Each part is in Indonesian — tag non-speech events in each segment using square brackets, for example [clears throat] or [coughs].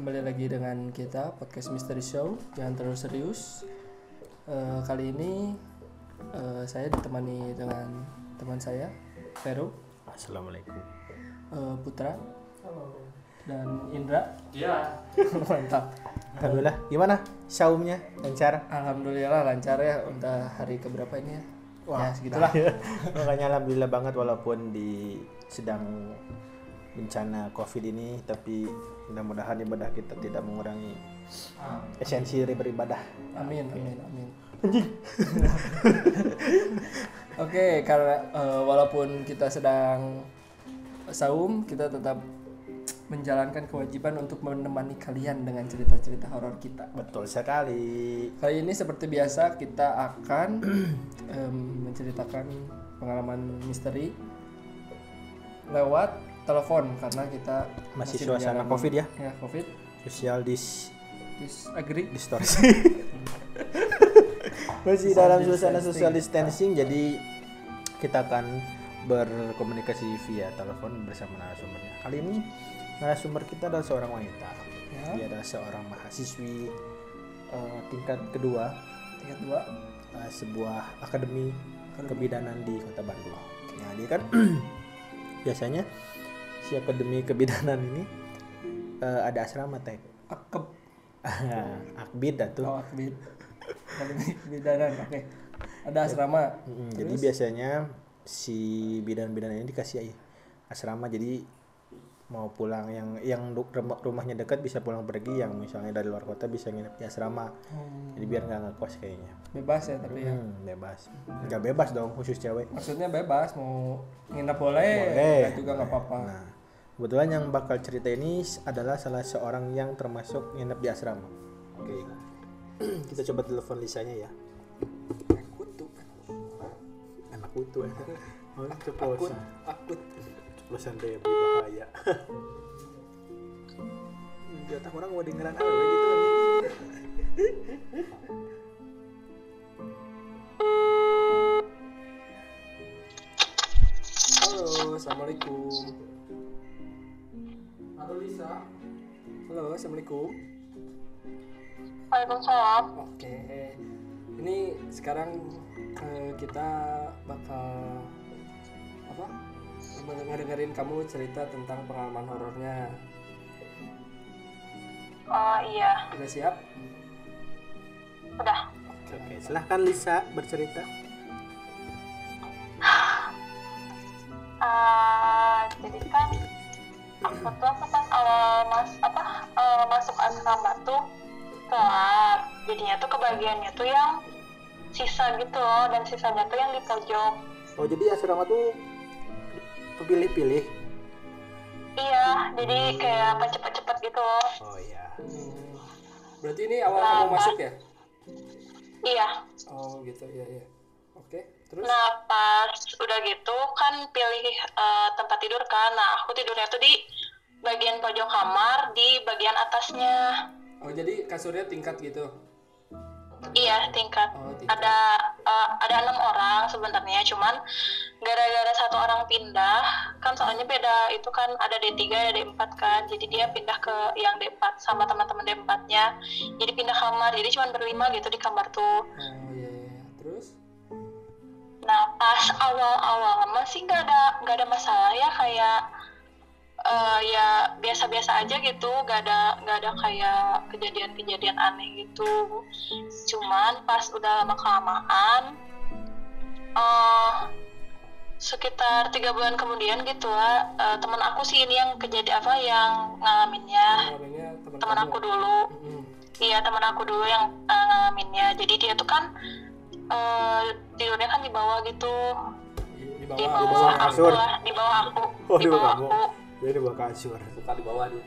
kembali lagi dengan kita podcast Mystery Show. Jangan terlalu serius. Eh, kali ini eh, saya ditemani dengan teman saya Vero. Assalamualaikum. eh, Putra. Dan Indra. Iya. [laughs] mantap. Alhamdulillah. Gimana saumnya lancar? Alhamdulillah lancar ya. Udah hari keberapa ini ya. Ya segitulah. [laughs] Makanya alhamdulillah banget walaupun di sedang bencana covid ini tapi mudah-mudahan ibadah kita tidak mengurangi esensi dari beribadah. amin amin amin [laughs] oke karena eh, walaupun kita sedang saum kita tetap menjalankan kewajiban untuk menemani kalian dengan cerita-cerita horor kita Betul sekali. Kali ini seperti biasa kita akan [clears throat] em, menceritakan pengalaman misteri lewat telepon karena kita Masih suasana menjalani- Covid ya? Ya, Covid. Social dis Disagree. distorsi. [laughs] [laughs] Masih dalam suasana social distancing jadi kita akan berkomunikasi via telepon bersama narasumbernya. Kali ini narasumber kita adalah seorang wanita. Ya. Dia adalah seorang mahasiswi eh, tingkat kedua Tingkat dua. eh, sebuah akademi kebidanan di Kota Bandung. Nah, dia kan [clears throat] biasanya si akademi kebidanan ini eh, ada asrama teh. Akeb. [laughs] Akbid atuh. Oh, akbid. Akademi Bidanan. Oke. Ada asrama. Mm, jadi biasanya si bidan-bidan ini dikasih asrama jadi mau pulang yang yang rumahnya dekat bisa pulang pergi yang misalnya dari luar kota bisa nginep di asrama Hmm, jadi biar nggak ngekos kayaknya bebas ya tapi ya. Hmm, bebas nggak bebas dong khusus cewek Maksudnya bebas mau nginep boleh, Boleh. juga nggak apa-apa. nah kebetulan yang bakal cerita ini adalah salah seorang yang termasuk nginep di asrama. Oke. [clears throat] Kita coba telepon Lisanya ya. Kutu. anak utuh ya. [laughs] Oh, ceplosan Akut. ceplosan deh berbahaya jatah [laughs] orang mau dengeran apa gitu [laughs] Halo, assalamualaikum. Halo Lisa. Halo, assalamualaikum. Waalaikumsalam. Oke, ini sekarang eh, kita bakal apa? Ngedengerin kamu cerita tentang pengalaman horornya. Oh iya, Udah siap? udah. oke silahkan Lisa bercerita Eh, jadi kan aku tuh aku pas apa awal masuk asrama tuh kelar. Jadinya tuh kebagiannya tuh yang sisa gitu loh dan sisanya tuh yang di pojok. oh jadi asrama tuh pilih-pilih Iya, jadi kayak apa cepet-cepet gitu loh. oh iya Hmm. Berarti ini awal kamu masuk ya? Iya. Oh gitu, iya iya. Oke, terus? Nah pas udah gitu kan pilih eh, tempat tidur kan. Nah aku tidurnya tuh di bagian pojok kamar di bagian atasnya. Oh jadi kasurnya tingkat gitu? Iya tingkat. Oh tingkat. Ada eh, ada enam orang sebenarnya, cuman gara-gara satu orang pindah, kan soalnya beda itu kan ada D3 ada D4 kan, jadi dia pindah ke yang D4 sama teman-teman D4-nya, jadi pindah kamar, jadi cuman berlima gitu di kamar tuh. Oh iya, iya. terus? Nah pas awal-awal masih nggak ada nggak ada masalah ya kayak eh, ya biasa-biasa aja gitu, nggak ada nggak ada kayak kejadian-kejadian aneh gitu. Cuman pas udah lama kelamaan, eh sekitar tiga bulan kemudian gitu lah, eh, teman aku sih ini yang kejadian apa yang ngalaminnya teman aku dulu. Mm-mm. Iya teman aku dulu yang uh, ngalaminnya. Jadi dia tuh kan uh, tidurnya kan di bawah gitu, Di, di di bawah. bawah aku kasur. lah, di bawah aku, Oh, di bawah bawah kamu. aku, jadi bawa kasur Suka di bawah dia.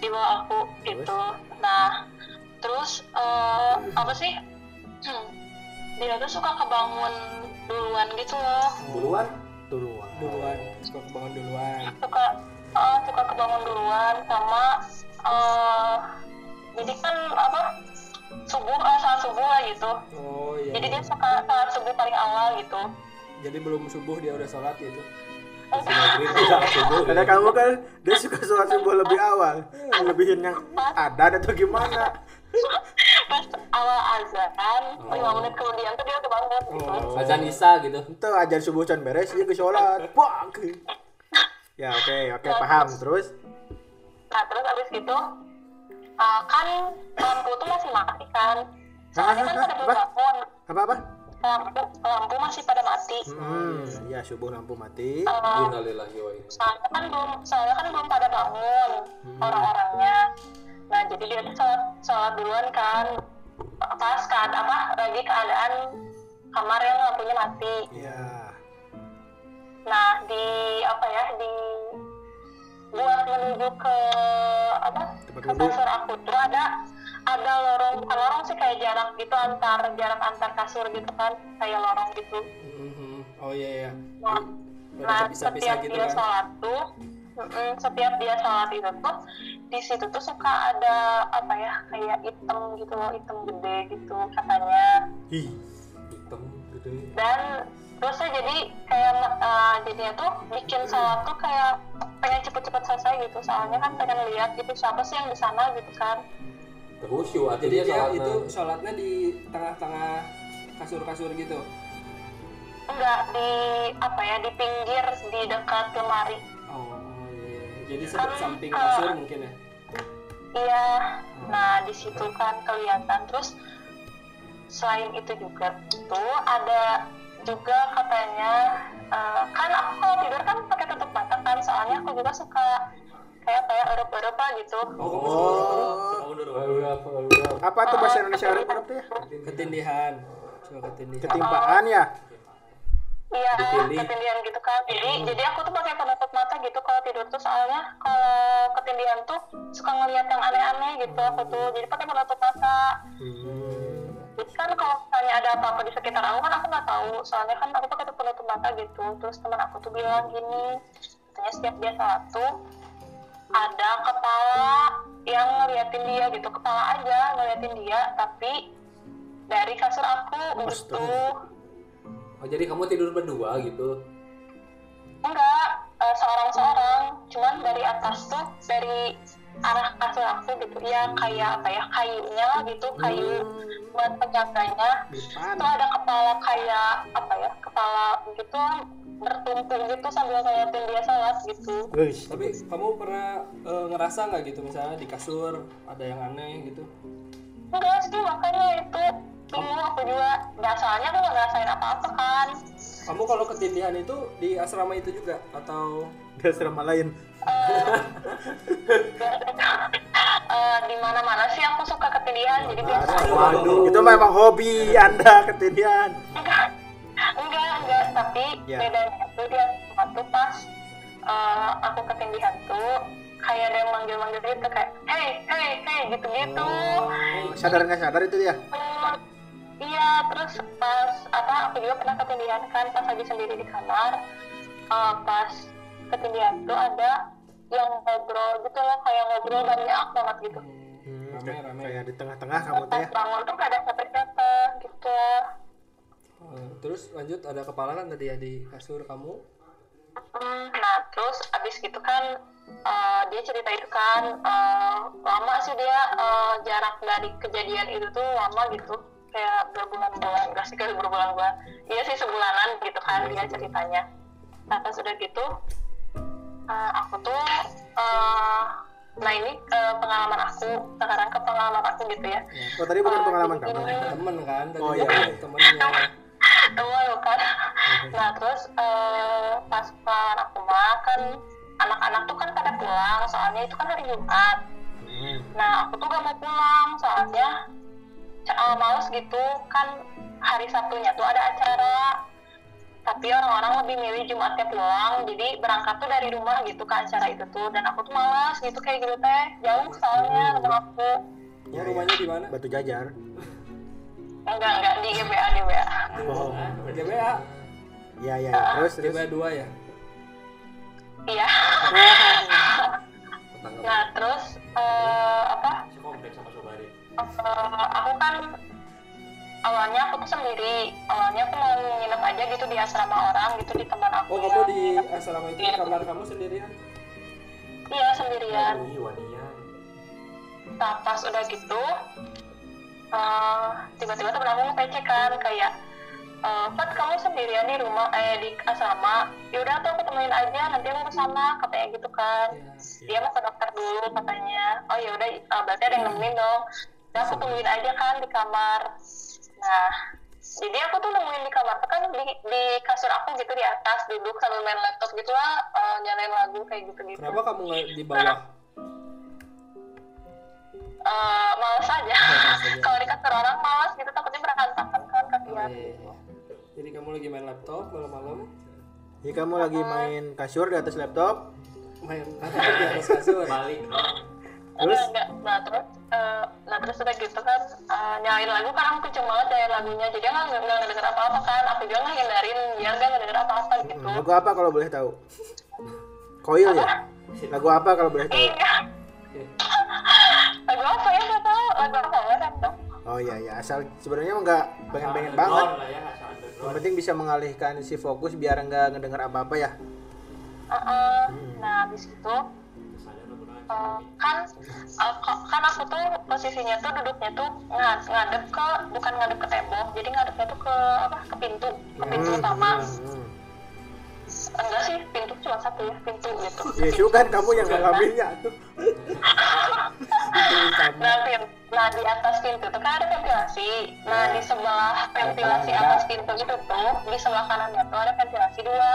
di bawah aku gitu. Nah terus uh, apa sih? [clears throat] dia tuh suka kebangun duluan gitu loh, Duluan? duluan Duluan. Suka kebangun duluan. suka uh, suka kebangun duluan sama uh, jadi kan apa subuh uh, saat subuh lah gitu. Oh iya. Jadi iya. dia suka saat subuh paling awal gitu. Jadi belum subuh dia udah sholat gitu. Karena kamu kan dia suka sholat subuh lebih awal. Lebihin yang ada atau gimana? pas awal azan Oh. lima menit kemudian tuh dia udah bangun gitu azan isya gitu Itu ajar subuh can beres dia ke sholat. Wah. Ya oke oke paham terus. nah terus abis gitu uh, kan lampu tuh masih mati kan soalnya kan pada bangun Apa apa? Lampu lampu masih pada mati. Hmm, ya subuh lampu mati. Uh, innalillahi wa inna soalnya kan belum soalnya kan belum pada bangun orang-orangnya. Nah jadi dia tuh sholat, sholat duluan kan. Pas keadaan apa lagi keadaan kamar yang lampunya mati. Ya. nah di apa ya di buat menuju ke apa Tempat ke kasur aku tuh ada ada lorong bukan lorong sih kayak jarak gitu antar jarak antar kasur gitu kan kayak lorong gitu. Mhm. oh iya iya. Nah, nah setiap gitu dia kan? sholat tuh mm-mm, setiap dia sholat itu tuh di situ tuh suka ada apa ya kayak item gitu loh item gede gitu katanya. Ih. hitam gede. Dan terusnya jadi kayak uh, jadinya tuh bikin sholat tuh kayak pengen cepet-cepet selesai gitu. Soalnya kan pengen lihat gitu siapa sih yang di sana gitu kan jadi artinya dia sholatnya. itu sholatnya di tengah-tengah kasur-kasur gitu? Enggak di apa ya di pinggir di dekat lemari. Oh, oh iya iya. jadi Kan, samping uh, kasur mungkin ya? iya. Nah di situ kan kelihatan. Terus selain itu juga tuh ada juga katanya uh, kan aku kalau tidur kan pakai tutup mata kan. Soalnya aku juga suka kayak kayak erup-erup lah gitu oh, Oh. Apa tuh bahasa Indonesia Arab tuh ya? ketindihan ketindihan Ketimpaan ya? Iya, ketindihan gitu kan. Jadi, jadi aku tuh pakai penutup mata gitu kalau tidur tuh soalnya kalau ketindihan tuh suka ngeliat yang aneh-aneh gitu aku tuh. Jadi pakai penutup mata. Hmm. Jadi kan kalau misalnya ada apa-apa di sekitar aku kan aku nggak tahu. Soalnya kan aku pakai penutup mata gitu. Terus teman aku tuh bilang gini, katanya setiap dia tuh ada kepala yang ngeliatin dia gitu, kepala aja ngeliatin dia, tapi dari kasur aku gitu. oh jadi kamu tidur berdua gitu Enggak, eh, seorang-seorang. Cuman dari atas tuh, dari arah kasur aku gitu. Ya kayak apa ya, kayunya gitu, kayu buat penjaganya. Itu ada kepala kayak apa ya, kepala gitu bertumpuk gitu sambil ngeliatin dia sholat gitu. Wih, tapi kamu pernah eh, ngerasa nggak gitu misalnya di kasur ada yang aneh gitu Enggak sih, makanya itu dulu aku juga, soalnya aku nggak ngerasain apa-apa kan. kamu kalau ketindihan itu di asrama itu juga atau di asrama lain. Eh, [laughs] di mana-mana sih aku suka ketindihan, jadi biasa. Waduh, itu memang hobi Anda ketindihan. enggak enggak enggak tapi Ya. bedanya tuh dia waktu pas eh, aku ketindihan tuh kayak ada yang manggil-manggil gitu kayak hey hey hey gitu gitu Sadar nggak sadar itu dia? iya terus pas apa aku juga pernah ketindihan kan pas lagi sendiri di kamar eh, pas ketindihan tuh ada yang ngobrol gitu loh kayak ngobrol banyak banget gitu Hmm, Rame, kayak- rame. Kayak di tengah-tengah kamu teh ya. bangun tuh gak ada siapa-siapa gitu terus lanjut ada kepala kan tadi ya di kasur kamu? Hmm, nah terus abis gitu kan eh, dia cerita itu kan eh, lama sih dia eh, jarak dari kejadian itu tuh lama gitu. Kayak berbulan-bulan gak sih kayak berbulan-bulan. Iya sih sebulanan gitu kan dia ceritanya. Nah pas udah gitu eh, aku tuh eh, nah ini eh, pengalaman aku sekarang ke pengalaman aku gitu ya. Oh tadi bukan pengalaman kamu. temen. kan? Tadi Oh, iya. bilang temennya temen lu kan nah terus eh, pas pengalaman aku mah kan anak-anak tuh kan pada pulang soalnya itu kan hari Jumat. Hmm. nah aku tuh gak mau pulang soalnya uh, males gitu kan hari Sabtunya tuh ada acara. Tapi orang-orang lebih milih Jumatnya pulang jadi berangkat tuh dari rumah gitu ke acara itu tuh. Dan aku tuh malas gitu kayak gitu teh. Jauh soalnya rumah aku. Oh, rumahnya di mana? Batu jajar. Enggak enggak di GBA di GBA Bohong. GBA Ya ya. ya. Terus terus. GBA 2 ya iya nah terus eh, apa eh, aku kan awalnya aku tuh sendiri awalnya aku mau nginep aja gitu di asrama orang gitu di teman aku Oh kamu di asrama itu Iya. kamar kamu sendirian? iya sendirian Wani, wanian. nah pas udah gitu eh, tiba-tiba temen aku nge kan kayak eh, Fat kamu sendirian di rumah eh di asrama. Yaudah tuh aku temenin aja nanti aku ke sana katanya gitu kan. Iya. dia mau ke dokter dulu katanya. Oh ya udah eh, berarti ada yang nemenin dong. Dan aku tungguin aja kan di kamar. Nah jadi aku tuh nemuin di kamar tuh kan di, di kasur aku gitu di atas duduk sambil main laptop gitu lah eh, nyalain lagu kayak gitu gitu Kenapa kamu nggak di bawah? Eh, males aja Males aja. [laughs] kalau di kasur orang males gitu takutnya berantakan kan Oh, kasihan iya. Jadi kamu lagi main laptop malam-malam, Jadi kamu lagi main kasur di atas laptop. main [laughs] laptop di atas kasur. Balik. Terus? Enggak, enggak. Nah terus, eh, nah terus udah gitu kan eh, nyalain lagu kan aku kenceng banget nyalain lagunya jadi nggak nggak ngedenger apa-apa kan aku juga nggak hindarin biar nggak ngedenger apa-apa gitu Hmm, lagu apa kalau boleh tahu? Koil ya? Lagu apa kalau boleh tahu? iya [laughs] lagu apa ya nggak tahu lagu apa nggak tahu Oh iya ya, asal sebenarnya nggak pengen-pengen banget. ya, Yang penting bisa mengalihkan si fokus biar nggak ngedenger apa-apa ya. Heeh. nah habis itu eh, kan ko- kan aku tuh posisinya tuh duduknya tuh ngad- ngadep ke bukan ngadep ke tembok jadi ngadepnya tuh ke apa ke pintu ke pintu Hmm, utama hmm, hmm. enggak sih pintu cuma satu ya pintu gitu Ya itu kan kamu yang ngalaminnya tuh. [laughs] Nah, pin- nah di atas pintu itu kan ada ventilasi. Nah Ya. di sebelah ventilasi atas pintu itu tuh di sebelah kanannya tuh ada ventilasi dua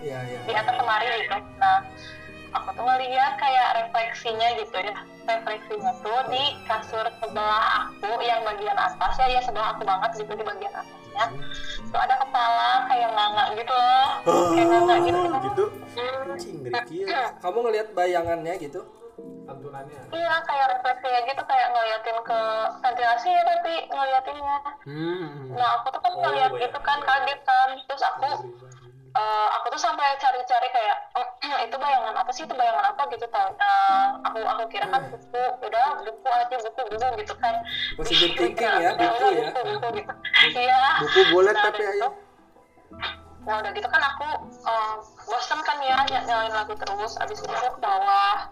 Iya iya. di atas lemari gitu. Nah aku tuh ngeliat kayak refleksinya gitu ya. Refleksinya tuh di kasur sebelah aku yang bagian atas ya, ya sebelah aku banget gitu di bagian atasnya. Tuh ada kepala kayak nganga gitu loh. Kayak nganga gitu. gitu. Hmm. Ngeri Kamu ngelihat bayangannya gitu? Tampilannya. Iya kayak refleksinya gitu kayak ngeliatin ke ventilasi ya tapi ngeliatinnya. Hmm. Nah aku tuh kan Oh, ngeliat gitu kan kaget kan. Terus aku eh, aku tuh sampai cari-cari kayak [clears throat] itu bayangan apa sih? Itu bayangan apa? gitu tau Eh, aku aku kira kan buku. Udah buku aja buku buku gitu kan. Positive [laughs] thinking ya, buku ya. buku, buku gitu. [laughs] Iya. Buku bulat Nah, tapi ayo. gitu- nah udah gitu kan aku eh, bosen kan ya ny- nyalain lagu terus. Abis itu aku ke bawah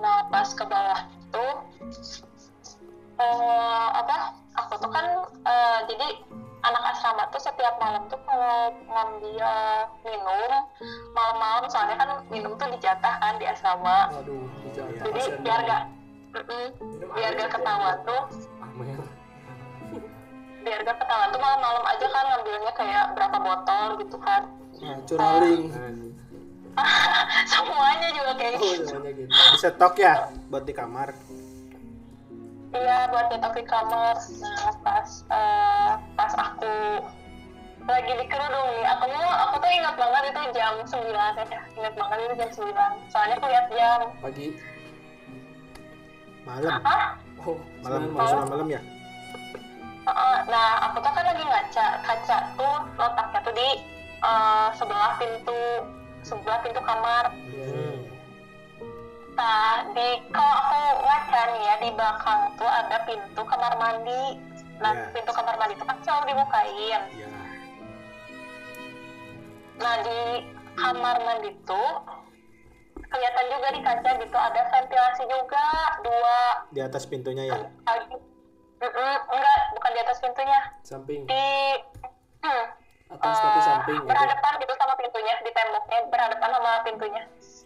nah pas ke bawah tuh eh apa aku tuh kan eh, jadi anak asrama tuh setiap malam tuh kalau ngambil minum malam-malam soalnya kan minum tuh dijatah kan di asrama. Waduh, dijauh. jadi biar gak mm-mm, biar gak ketahuan tuh. Biar gak ketahuan tuh malam-malam aja kan ngambilnya kayak berapa botol gitu kan. Nah, curaling. [laughs] semuanya juga kayak Oh, gitu namanya gitu. Bisa stok ya buat di kamar. iya buat nyetok di kamar nah pas eh, pas aku lagi di kerudung nih aku mau aku tuh ingat banget itu jam 9 ya ingat banget itu jam 9 soalnya aku lihat jam Pagi. Malam. Hah? Oh, Malam malam malam ya. Heeh, nah aku tuh kan lagi ngaca kaca tuh letaknya tuh di eh, sebelah pintu sebelah pintu kamar Hmm. Nah, di kalau aku ngaca nih ya di belakang tuh ada pintu kamar mandi. Nah, Ya. pintu kamar mandi itu kan selalu dibukain. Ya. Nah, di kamar mandi tuh kelihatan juga di kaca gitu ada ventilasi juga dua Di atas pintunya ya. lagi. Mm-mm, enggak, bukan di atas pintunya. Samping. Di hmm, Atas tapi eh, samping gitu. berhadapan gitu sama pintunya di temboknya berhadapan sama pintunya.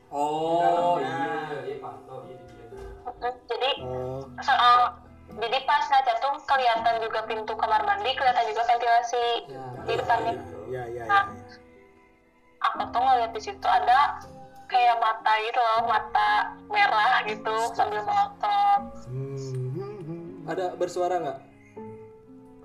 Oh, iya, iya. iya pantau iya Jadi Oh. soal jadi pas ngaca tuh kelihatan juga pintu kamar mandi, kelihatan juga ventilasi Ya. di depannya. Ya ya ya. Nah, ya. Aku tuh ngeliat di situ ada kayak mata gitu loh, mata merah gitu sambil melotot. Hmm. Ada bersuara nggak?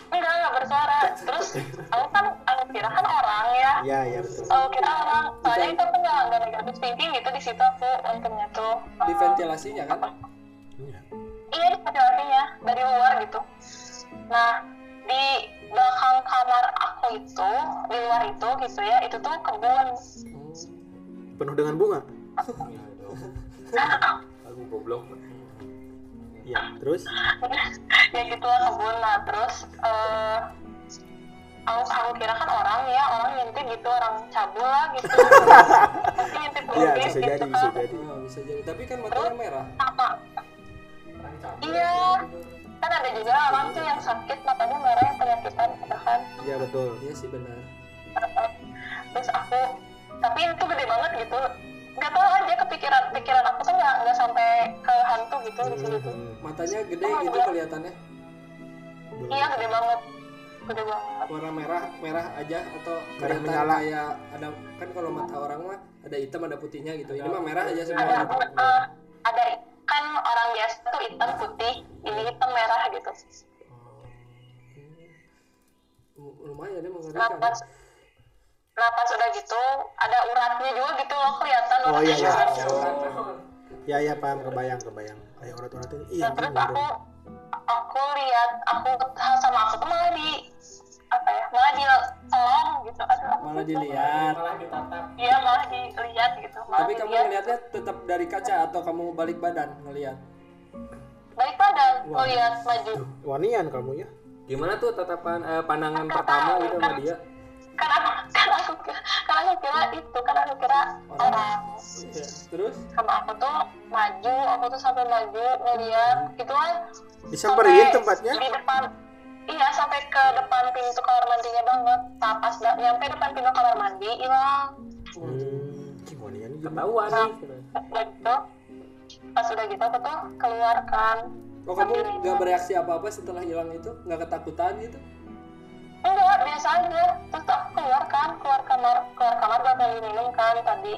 Enggak, enggak bersuara. Terus aku kan aku kira kan orang ya. Ya ya betul. Aku kira orang. Soalnya itu aku nggak nggak negatif thinking gitu di situ aku untungnya tuh. Di ventilasinya kan? Iya. Iya di ventilasinya dari luar gitu. Nah di belakang kamar aku itu di luar itu gitu ya itu tuh kebun. Hmm. Penuh dengan bunga. Iya. Lagu [laughs] [laughs] goblok. Ya, terus? ya gitulah kebun nah terus eh aku aku kira kan orang ya orang ngintip gitu orang cabul lah gitu [laughs] ngintip Iya, ngintip bisa gitu jadi, kan. bisa jadi. Oh, bisa jadi. Tapi kan matanya merah. sama iya kan ada juga orang tuh yang sakit matanya merah yang penyakitan kan Iya betul. Iya sih benar. terus aku tapi itu gede banget gitu nggak tahu aja kepikiran pikiran aku tuh nggak nggak sampai ke hantu gitu di situ tuh Hmm, Matanya gede gitu kelihatannya. iya gede banget gede banget Warna merah, merah aja atau Merah kelihatan menyala. kayak ada kan kalau mata orang mah ada hitam ada putihnya gitu. Ini mah merah aja ada semua. gitu. eh, ada kan orang biasa tuh hitam putih ini hitam merah gitu Oh, Lumayan ya mengerikan. Nah pas udah gitu ada uratnya juga gitu loh kelihatan Oh iya iya. uratnya. Ya ya paham kebayang kebayang. Kayak urat-urat ini. Iya Nah, terus aku aku lihat aku sama aku tuh malah di apa ya malah di tolong gitu Aduh, aku Malah tuh- dilihat. malah ditatap iya malah dilihat gitu malah Tapi kamu ngelihatnya tetap dari kaca atau kamu balik badan ngelihat? balik badan Wah. lihat maju Wanian kamu ya. gimana tuh tatapan eh, pandangan pertama gitu sama dia aku kan aku kira kan aku kira itu kan aku kira orang Iya. Terus? sama aku tuh maju aku tuh sampai maju ngeliat gitu kan Disamperin sampai tempatnya. di depan iya sampai ke depan pintu kamar mandinya banget nah, pas da- nyampe depan pintu kamar mandi hilang Hmm, gimana? ketahuan nih gitu. udah gitu pas udah gitu aku tuh keluar kan Oh kamu nggak bereaksi apa-apa setelah hilang itu? Nggak ketakutan gitu? Enggak biasa aja terus aku keluar kan keluar kamar keluar kamar buat ngambil minum kan tadi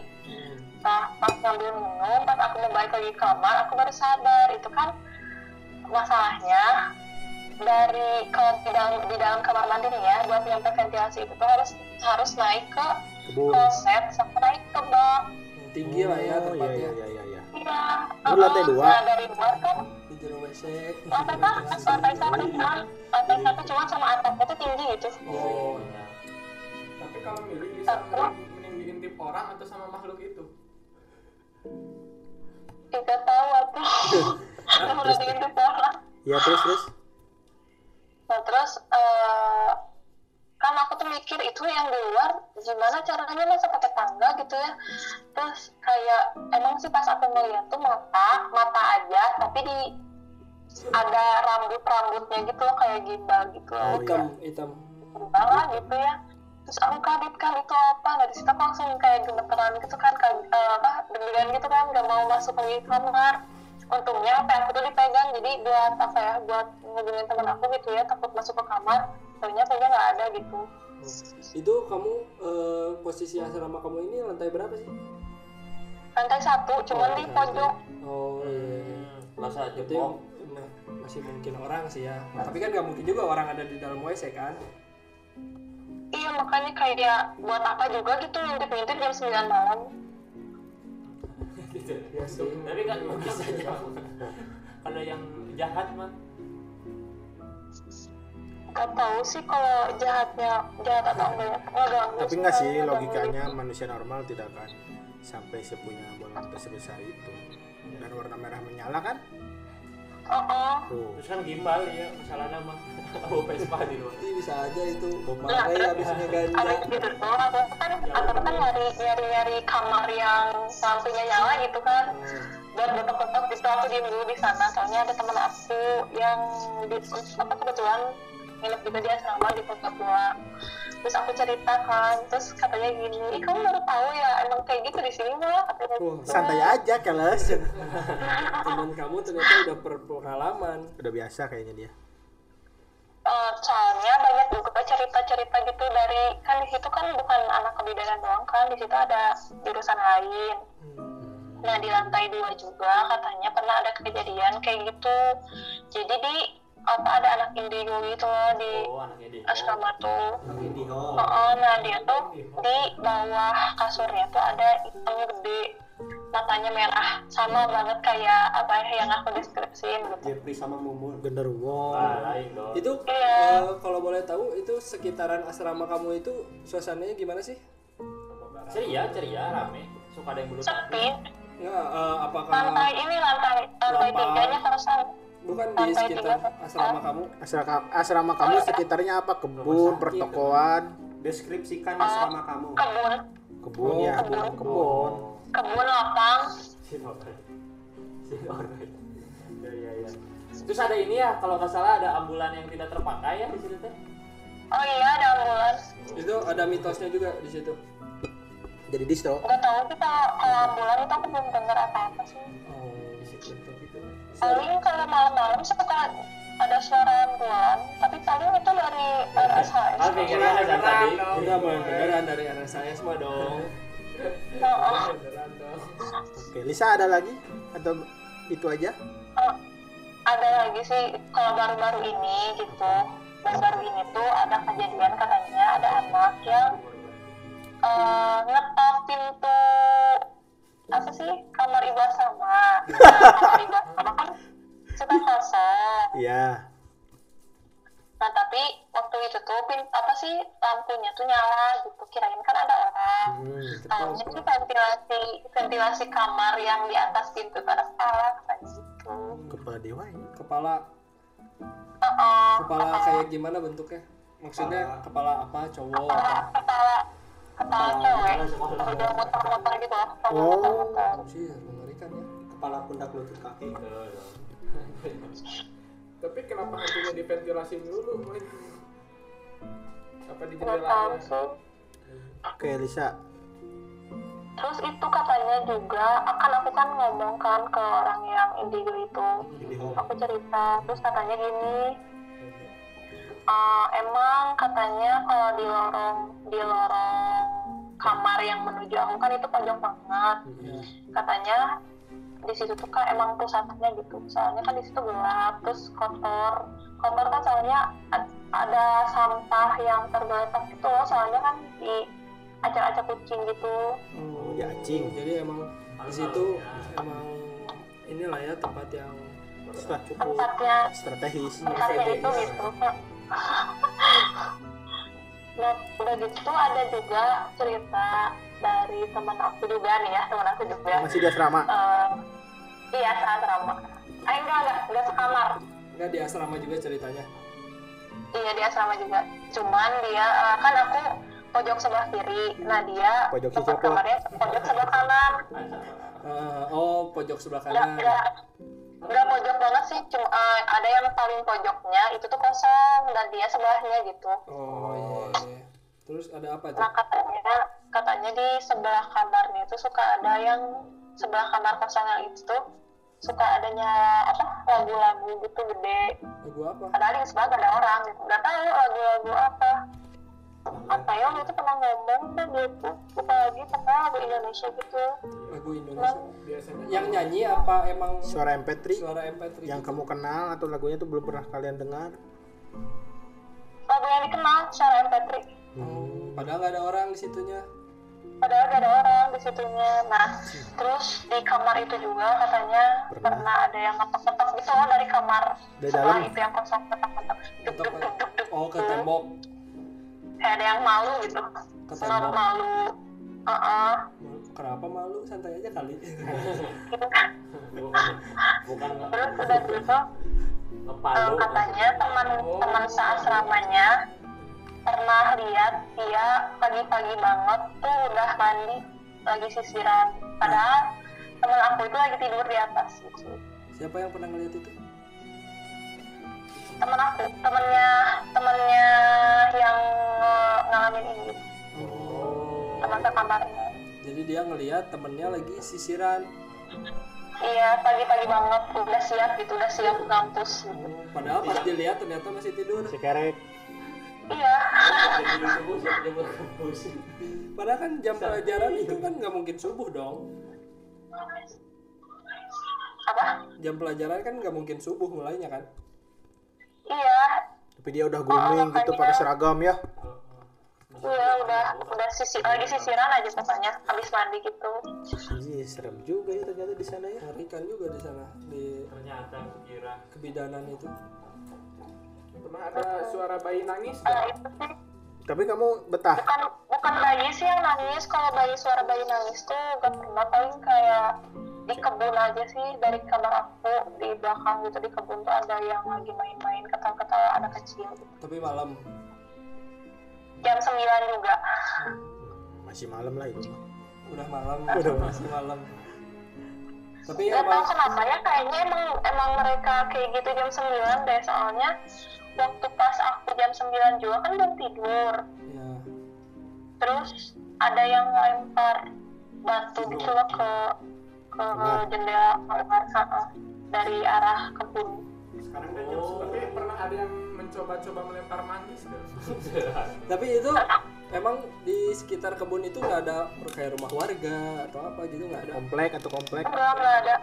nah pas ngambil minum pas aku mau balik lagi ke kamar aku baru sadar itu kan masalahnya dari kalau di dalam di dalam kamar mandi nih ya buat nyampe ventilasi itu tuh harus harus naik ke kloset sampai naik ke bak Tinggi lah ya Oh, iya tempatnya. iya iya iya. iya Lu lantai dua? nah dari luar kan jero WC. lantai satu lantai satu cuma lantai satu cuma sama atapnya tuh tinggi gitu Oh. Tapi kalau milih bisa mending, diintip orang atau sama makhluk itu? tidak tahu atau udah gitu orang Iya terus terus. nah terus eh, kan aku tuh mikir itu yang di luar gimana caranya masa pakai tangga gitu ya terus kayak emang sih pas aku ngeliat tuh mata mata aja tapi di ada rambut rambutnya gitu loh kayak gimbal gitu loh. Oh, Hitam, hitam. gimbal gitu ya. Terus aku kaget kan itu apa? Nah di situ aku langsung kayak gemeteran gitu kan kayak eh, apa deg-degan gitu kan gak mau masuk lagi ke kamar. Untungnya HP aku tuh dipegang jadi buat apa ya buat ngubungin teman aku gitu ya takut masuk ke kamar. Ternyata kayaknya nggak ada gitu. Itu kamu eh, posisi asrama kamu ini lantai berapa sih? lantai satu cuman Oh, di pojok. Oh iya. masa Itu jepok yang ma- masih mungkin orang sih ya. Tapi kan nggak mungkin juga orang ada di dalam WC kan? iya makanya kayak buat apa juga gitu ngintip-ngintip jam 9 malam gitu [laughs] Iya sih. tapi kan bisa [laughs] aja kalau yang jahat mah Gak tahu sih kalau jahatnya jahat atau enggak ya. Nggak ganggu Tapi enggak sih nggak logikanya ganggu. manusia normal tidak akan sampai sepunya bola mata sebesar itu. Dan warna merah menyala kan? Oh, oh. Tuh. terus kan gimbal ya masalahnya mah [laughs] bawa Vespa di luar Ih, bisa aja itu. Bob Nah, habisnya Ada ganja. gitu tuh, kan, aku kan nyari nyari nyari kamar yang lampunya nyala gitu kan. Hmm. Buat betok-betok gitu aku diem dulu di sana. Soalnya ada teman aku yang di apa kebetulan nginep juga di asrama di tempat tua. Terus aku cerita kan, terus katanya gini, Ih, kamu baru tahu ya emang kayak gitu di sini mah katanya. Gitu. Santai aja keles. [laughs] teman kamu ternyata udah berpengalaman. Udah biasa kayaknya dia. Eh, soalnya banyak juga cerita-cerita gitu dari kan di situ kan bukan anak kebidanan doang kan di situ ada jurusan lain nah di lantai dua juga katanya pernah ada kejadian kayak gitu jadi di apa ada anak indigo gitu loh di oh asrama tuh. Indigo. Oh, nah dia tuh di bawah kasurnya tuh ada hitam gede matanya merah sama banget kayak apa ya yang aku deskripsiin gitu. Jeffrey sama Mumun. Genderuwo. ah Itu Iya. eh, kalau boleh tahu itu sekitaran asrama kamu itu suasananya gimana sih? ceria ceria rame. Suka ada yang bulu sepi Enggak, eh, apakah lantai ini lantai lantai tiganya kosong bukan di sekitar asrama kamu Asrama, asrama kamu sekitarnya apa? Kebun, pertokoan, Deskripsikan asrama kamu. kebun kebun ya, kebun. kebun. kebun lapang Ya, ya, ya. Terus ada ini ya, kalau nggak salah ada ambulan yang tidak terpakai ya di situ teh. oh iya ada ambulans itu ada mitosnya juga di situ Jadi distro. nggak tahu sih kalau ambulan itu aku belum dengar apa apa sih oh di situ paling kalau malam-malam suka ada suara ambulan tapi paling itu dari RSHS Ah, kayaknya ada tadi. kita mau yang beneran dari RSIS mah dong. Dong. Oke, Lisa ada lagi? Atau itu aja? Oh, ada lagi sih. Kalau baru-baru ini gitu. Baru-baru ini tuh ada kejadian katanya ada anak yang eh, ngetok pintu apa sih kamar ibu sama Nah, kamar ibu sama kan suka kosong Iya. nah tapi waktu itu tuh pin apa sih lampunya tuh nyala gitu kirain kan ada orang Hmm. Tahunya sih ventilasi ventilasi kamar yang di atas pintu atas kepala katanya gitu Kepala dewa ini. kepala Heeh. kepala kayak gimana bentuknya maksudnya kepala apa cowok apa kepala kepala cewek udah muter-muter gitu loh Oh. muter-muter sih mengerikan ya Kepala pundak lutut kaki. Tapi kenapa hantunya diventilasi dulu? Boy? Apa di sih Oke, Lisa. terus itu katanya juga akan aku kan ngomong kan ke orang yang indigo itu aku cerita terus katanya gini "Eh, emang katanya kalau di lorong di lorong kamar yang menuju aku kan itu pojok banget. Katanya di situ tuh kan emang pusatnya gitu. Soalnya kan di situ gelap terus kotor. Kotor kan soalnya ad- ada sampah yang tergeletak gitu loh. Soalnya kan di acak-acak kucing gitu. Oh Ya, cing. jadi emang di situ emang inilah ya tempat yang cukup tempatnya strategis. tempatnya itu gitu nah udah gitu ada juga cerita dari teman aku juga nih ya teman aku juga. Masih di asrama. Eh, iya saat ramah eh enggak enggak enggak sekamar enggak di asrama juga ceritanya? Iya dia sama juga. Cuman dia eh, kan aku pojok sebelah kiri. Nah dia Pojok tempat kamarnya pojok sebelah kanan. Eh, oh pojok sebelah kanan. Enggak enggak pojok banget sih cuma eh, ada yang paling pojoknya itu tuh kosong dan dia sebelahnya gitu. Oh iya, iya. terus ada apa tuh? Nah katanya katanya di sebelah kamarnya itu suka ada yang sebelah kamar kosong yang itu tuh suka adanya apa lagu-lagu gitu gede. Lagu apa? Padahal di sebelah gak ada orang gitu nggak tahu lagu-lagu apa apa ya waktu itu pernah ngomong dan gitu lupa lagi pernah lagu Indonesia gitu. Lagu Indonesia Biasanya. Yang nyanyi apa emang? Suara MP3 suara MP3 yang gitu? kamu kenal atau lagunya tuh belum pernah kalian dengar? lagu yang dikenal secara MP3 Oh, padahal nggak ada orang di situnya. Padahal gak ada orang di situnya. Nah terus di kamar itu juga katanya Pernah. pernah, ada yang ngetok-ngetok gitu loh dari kamar. Dari sebelah dalam? itu yang kosong ngetok-ngetok. Duk duk duk duk duk oh ke tembok kayak ada yang malu gitu. Ke malu malu. Heeh. kenapa malu? Santai aja kali. [laughs] Bukan nge- terus udah gitu ngepalu. katanya teman teman seasramanya pernah lihat dia pagi-pagi banget tuh udah mandi lagi sisiran. Padahal teman aku itu lagi tidur di atas gitu. Siapa yang pernah ngeliat itu teman aku temennya temennya yang eh, ngalamin ini. Oh. Teman sekamarnya jadi dia ngeliat temennya lagi sisiran. Iya pagi-pagi banget udah siap gitu udah siap ke kampus gitu. oh, padahal pas dilihat ternyata masih tidur. Si kerek. iya. [laughs] Padahal kan jam pelajaran itu kan nggak mungkin subuh dong. Apa? Jam pelajaran kan nggak mungkin subuh mulainya kan Tapi dia udah grooming gitu pakai seragam ya. iya udah udah sisi lagi sisiran aja pokoknya habis mandi gitu Iya, serem juga ya ternyata di sana ya. mengerikan juga di sana di Ternyata kira kebidanan itu pernah ada suara bayi nangis nggak? itu sih Tapi kamu betah. bukan bukan bayi sih yang nangis kalau bayi suara bayi nangis tuh gak pernah paling kayak di kebun aja sih dari kamar aku di belakang gitu di kebun tuh ada yang lagi main-main ketawa-ketawa anak kecil gitu. Tapi malam. jam 9 juga Masih malam lah itu. Udah malam, Udah masih malam. Tapi emang tahu kenapa ya kayaknya emang emang mereka kayak gitu jam 9 deh soalnya waktu pas aku jam 9 juga kan belum tidur ya terus ada yang lempar batu gitu loh ke ke jendela kamar dari arah kebun Sekarang kan jam tapi pernah ada yang mencoba-coba melempar kan? [laughs] Tapi itu emang di sekitar kebun itu nggak ada kayak rumah warga atau apa gitu nggak ada. Komplek atau komplek? enggak enggak ada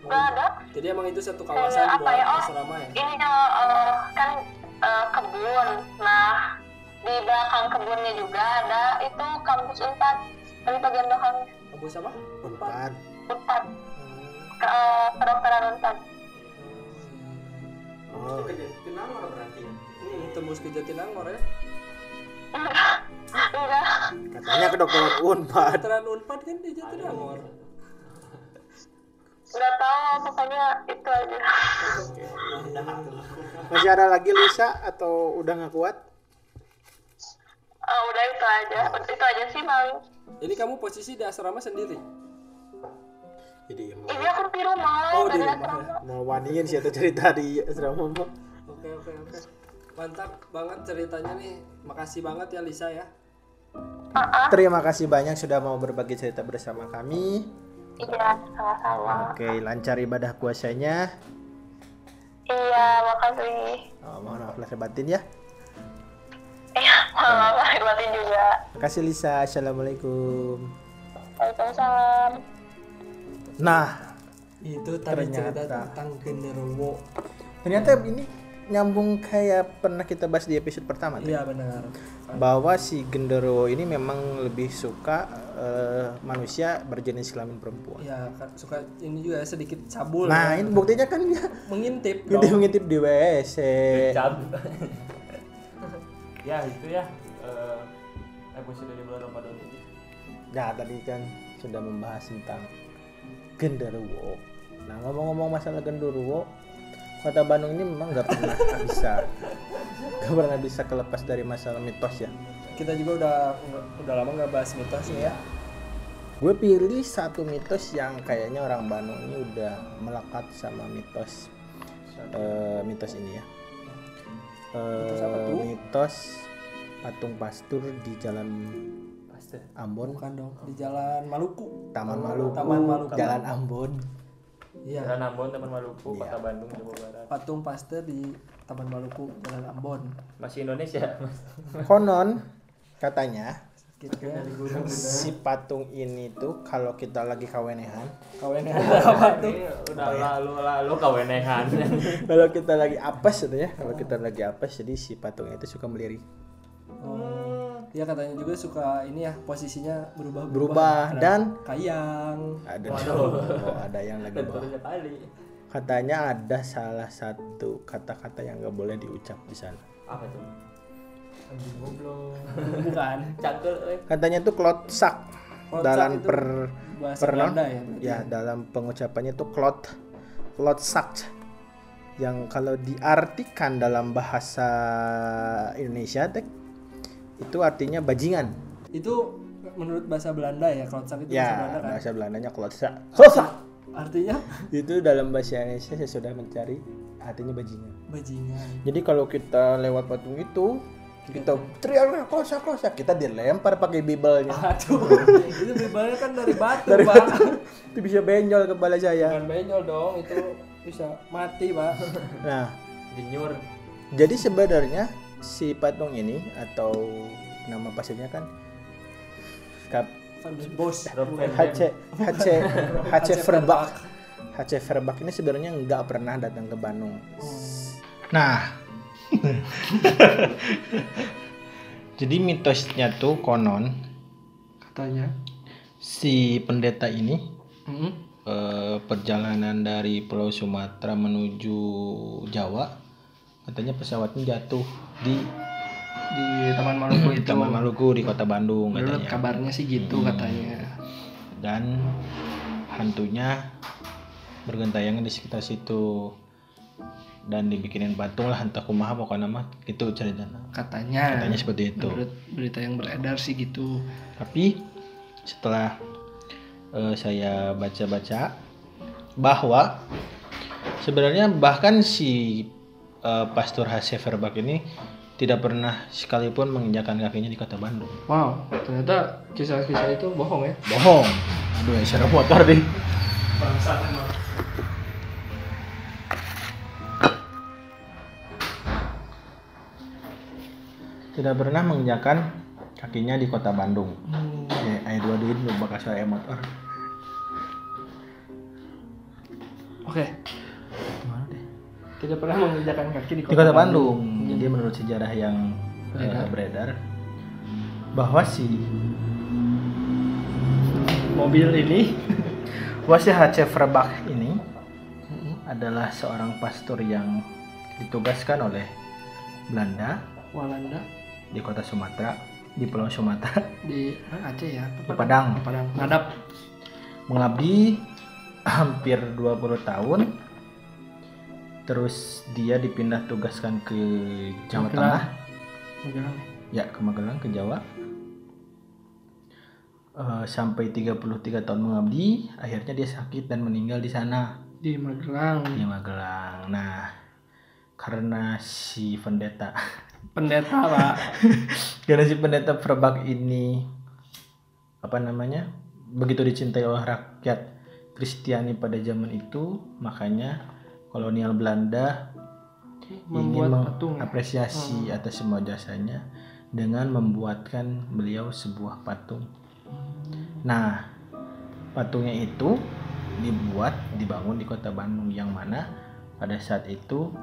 enggak ada Jadi emang itu satu kawasan apa buat ya, oh. asrama ya. ini eh, kan eh, kebun nah di belakang kebunnya juga ada itu kampus unpad dari bagian belakangnya Kampus apa? Unpad. Unpad Hmm. ke eh, kedokteran unpad Oh, Ke Jatinangor berarti ya. Hmm, tembus ke Jatinangor ya. enggak katanya kedokteran Unpad. Veteran Unpad kan di Jatinangor. nggak tahu pokoknya itu aja Masih ada lagi Lisa atau udah nggak kuat? Eh, udah itu aja itu aja sih paling Ini kamu posisi di asrama sendiri. Jadi mau, ini aku di rumah Oh, di rumah ya. mau waniin sih atau cerita di asrama. Oke oke oke. Mantap banget ceritanya nih. Makasih banget ya Lisa ya. Ah. Terima kasih banyak sudah mau berbagi cerita bersama kami. iya sama-sama Oke, lancar ibadah puasanya. iya makasih Oh, mohon maaf lahir batin ya. iya maaf lahir batin juga Terima kasih Lisa. Assalamualaikum. Waalaikumsalam Nah, Itu tadi cerita Ternyata. tentang genderuwo. ternyata ini nyambung kayak pernah kita bahas di episode pertama tuh. Iya benar. bahwa si genderuwo ini memang lebih suka eh, manusia berjenis kelamin perempuan. Ya kan suka ini juga sedikit cabul. Nah, ya. ini buktinya kan dia mengintip. ngintip dong. ngintip di WC. [laughs] Ya itu ya eh, episode di bulan Ramadan ini. Ya, tadi kan sudah membahas tentang genderuwo. Nah, ngomong-ngomong masalah genderuwo, kota Bandung ini memang nggak pernah bisa nggak pernah bisa kelepas dari masalah mitos ya. Kita juga udah udah lama nggak bahas mitos ya. Gue pilih satu mitos yang kayaknya orang Bandung ini udah melekat sama mitos eh, mitos ini ya. Eh, Mitos tuh? mitos patung pastur di Jalan Pasti. Ambon, Bukan dong di Jalan Maluku. Taman Maluku, Taman Maluku. Jalan Ambon. Iya. Jalan Ambon, Taman Maluku, Iya. Kota Bandung, Jawa Barat. Patung Pasteur di Taman Maluku Jalan Ambon. Masih Indonesia. [laughs] Konon katanya Gitu ya. si patung ini tuh kalau kita lagi kawenehan, Kawan apa tuh? Udah lalu lalu kawenehan. [laughs] kalau kita lagi apes gitu ya, kalau kita lagi apes jadi si patung itu suka melirik. Dia katanya juga suka ini ya posisinya berubah Berubah dan kayang. ada oh, ada yang lagi. Katanya ada salah satu kata-kata yang nggak boleh diucap di sana. Apa tuh? [laughs] Bukan. Cangkel eh. Katanya tuh klotsak Klotsak dalam itu per Bahasa per Belanda ya. berarti ya dalam pengucapannya tuh klot klotsak yang kalau diartikan dalam bahasa Indonesia tek itu artinya bajingan. Itu menurut bahasa Belanda ya klotsak itu bahasa Ya, Belanda kan. bahasa Belandanya klotsak. Artinya Itu dalam bahasa Indonesia saya sudah mencari artinya bajingan. bajingan. Jadi kalau kita lewat patung itu kita teriak klotsak klotsak kita dilempar pakai bibelnya. Aduh, [laughs] itu bibalnya kan dari batu, Dari Pak. batu. itu bisa benjol kepala saya. Bukan benyol dong, itu bisa mati, Pak. Nah, Dinyur. jadi sebenarnya si patung ini atau nama pastinya kan Kap Bos. HC HC HC Verbak HC Verbak ini sebenarnya nggak pernah datang ke Bandung. Nah, [laughs] jadi mitosnya tuh konon Katanya. si pendeta ini Mm-mm. eh, perjalanan dari Pulau Sumatera menuju Jawa katanya pesawatnya jatuh di Di Taman Maluku [clears throat] itu. Taman Maluku di kota Bandung Menurut katanya kabarnya sih gitu katanya. dan hantunya bergentayangan di sekitar situ dan dibikinin patung lah entah kumaha pokoknya mah gitu ceritanya Katanya. katanya seperti itu Menurut berita yang beredar sih gitu. tapi setelah eh, saya baca-baca bahwa sebenarnya bahkan si eh, Pastor H.C. Verbak ini tidak pernah sekalipun menginjakan kakinya di kota Bandung. Wow, ternyata kisah-kisah itu bohong ya. Bohong. Aduh, ya serem motor deh. Tidak pernah menginjakan kakinya di kota Bandung. Ya, ayat dua duit lu bakal saya motor. Oke. Deh? Tidak pernah menginjakan kaki di di kota Bandung. Jadi menurut sejarah yang eh, Beredar. beredar bahwa si Mobil ini [laughs] Wasi H.C. Verbach ini adalah seorang pastor yang ditugaskan oleh Belanda Walanda di kota Sumatera, di Pulau Sumatera, [laughs] di ah, Aceh ya. di Padang, Padang. Ngadap. mengabdi hampir 20 tahun. Terus dia dipindah tugaskan ke Jawa Magelang. Tengah, Magelang. ya ke Magelang ke Jawa. Eh, sampai 33 tahun mengabdi, akhirnya dia sakit dan meninggal di sana. Di Magelang. di Magelang. Nah, karena si pendeta, Pendeta, [laughs] Pak. karena si pendeta Verbak ini apa namanya begitu dicintai oleh rakyat Kristiani pada zaman itu, makanya kolonial Belanda ingin ya? mengapresiasi atas semua jasanya dengan membuatkan beliau sebuah patung. Nah, patungnya itu dibuat dibangun di kota Bandung yang mana pada saat itu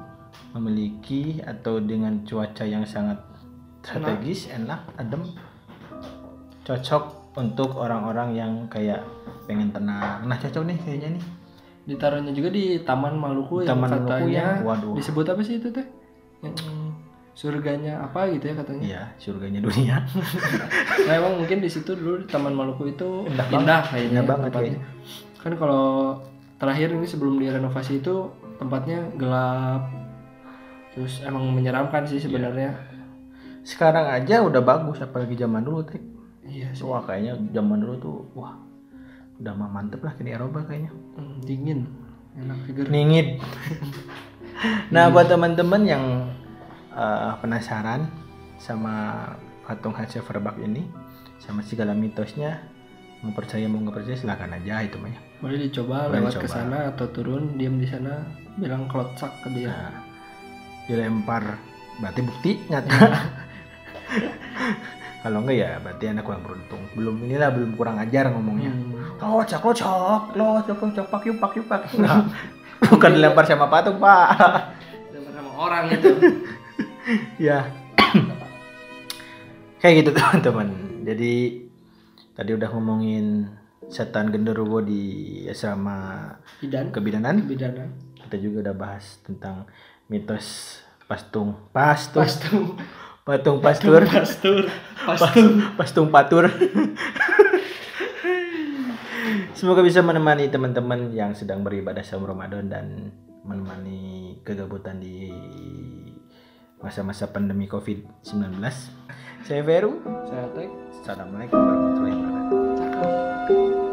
memiliki atau dengan cuaca yang sangat strategis, enak, adem, cocok untuk orang-orang yang kayak pengen tenang. Nah, cocok nih kayaknya nih. Ditaruhnya juga di Taman Maluku yang Taman Maluku katanya ya, waduh. disebut apa sih itu teh? Yang surganya apa gitu ya katanya. Iya, surganya dunia. [laughs] Nah, emang mungkin di situ dulu di Taman Maluku itu Indah indah, banget. kayaknya Indah banget tempatnya. Kan kalau terakhir ini sebelum direnovasi itu tempatnya gelap. Terus emang menyeramkan sih sebenarnya. Sekarang aja udah bagus apalagi zaman dulu, Trik. Iya sih. Wah, kayaknya zaman dulu tuh wah udah mah mantep lah di Eropa kayaknya. Hmm, dingin. Enak figur. Ningit. [laughs] nah, buat teman-teman yang eh, penasaran sama patung. Verbak ini sama segala mitosnya mau percaya mau nggak percaya silahkan aja itu mah ya. Boleh dicoba Boleh lewat ke sana atau turun diam di sana bilang klotsak ke dia. Nah, dilempar berarti bukti nyata. [laughs] Kalau enggak ya berarti anak kurang beruntung. Belum inilah belum kurang ajar ngomongnya. Hmm. Locok, locok, locok, locok, pak yuk, pak yuk, pak. [laughs] Nah, bukan dilempar sama patung, Pak. Dengar sama orang itu. [laughs] ya. [coughs] Kayak gitu teman-teman. Jadi tadi udah ngomongin setan genderuwo di asrama Bidan. kebidanan. Bidanan. Kita juga udah bahas tentang mitos pastung, pastung, Pastung. patung pastur, Pastur. Pastung. pastung patur. [laughs] Semoga bisa menemani teman-teman yang sedang beribadah selama Ramadan dan menemani kegabutan di masa-masa pandemi COVID-19. Saya Veru. Saya tek. Assalamualaikum warahmatullahi wabarakatuh.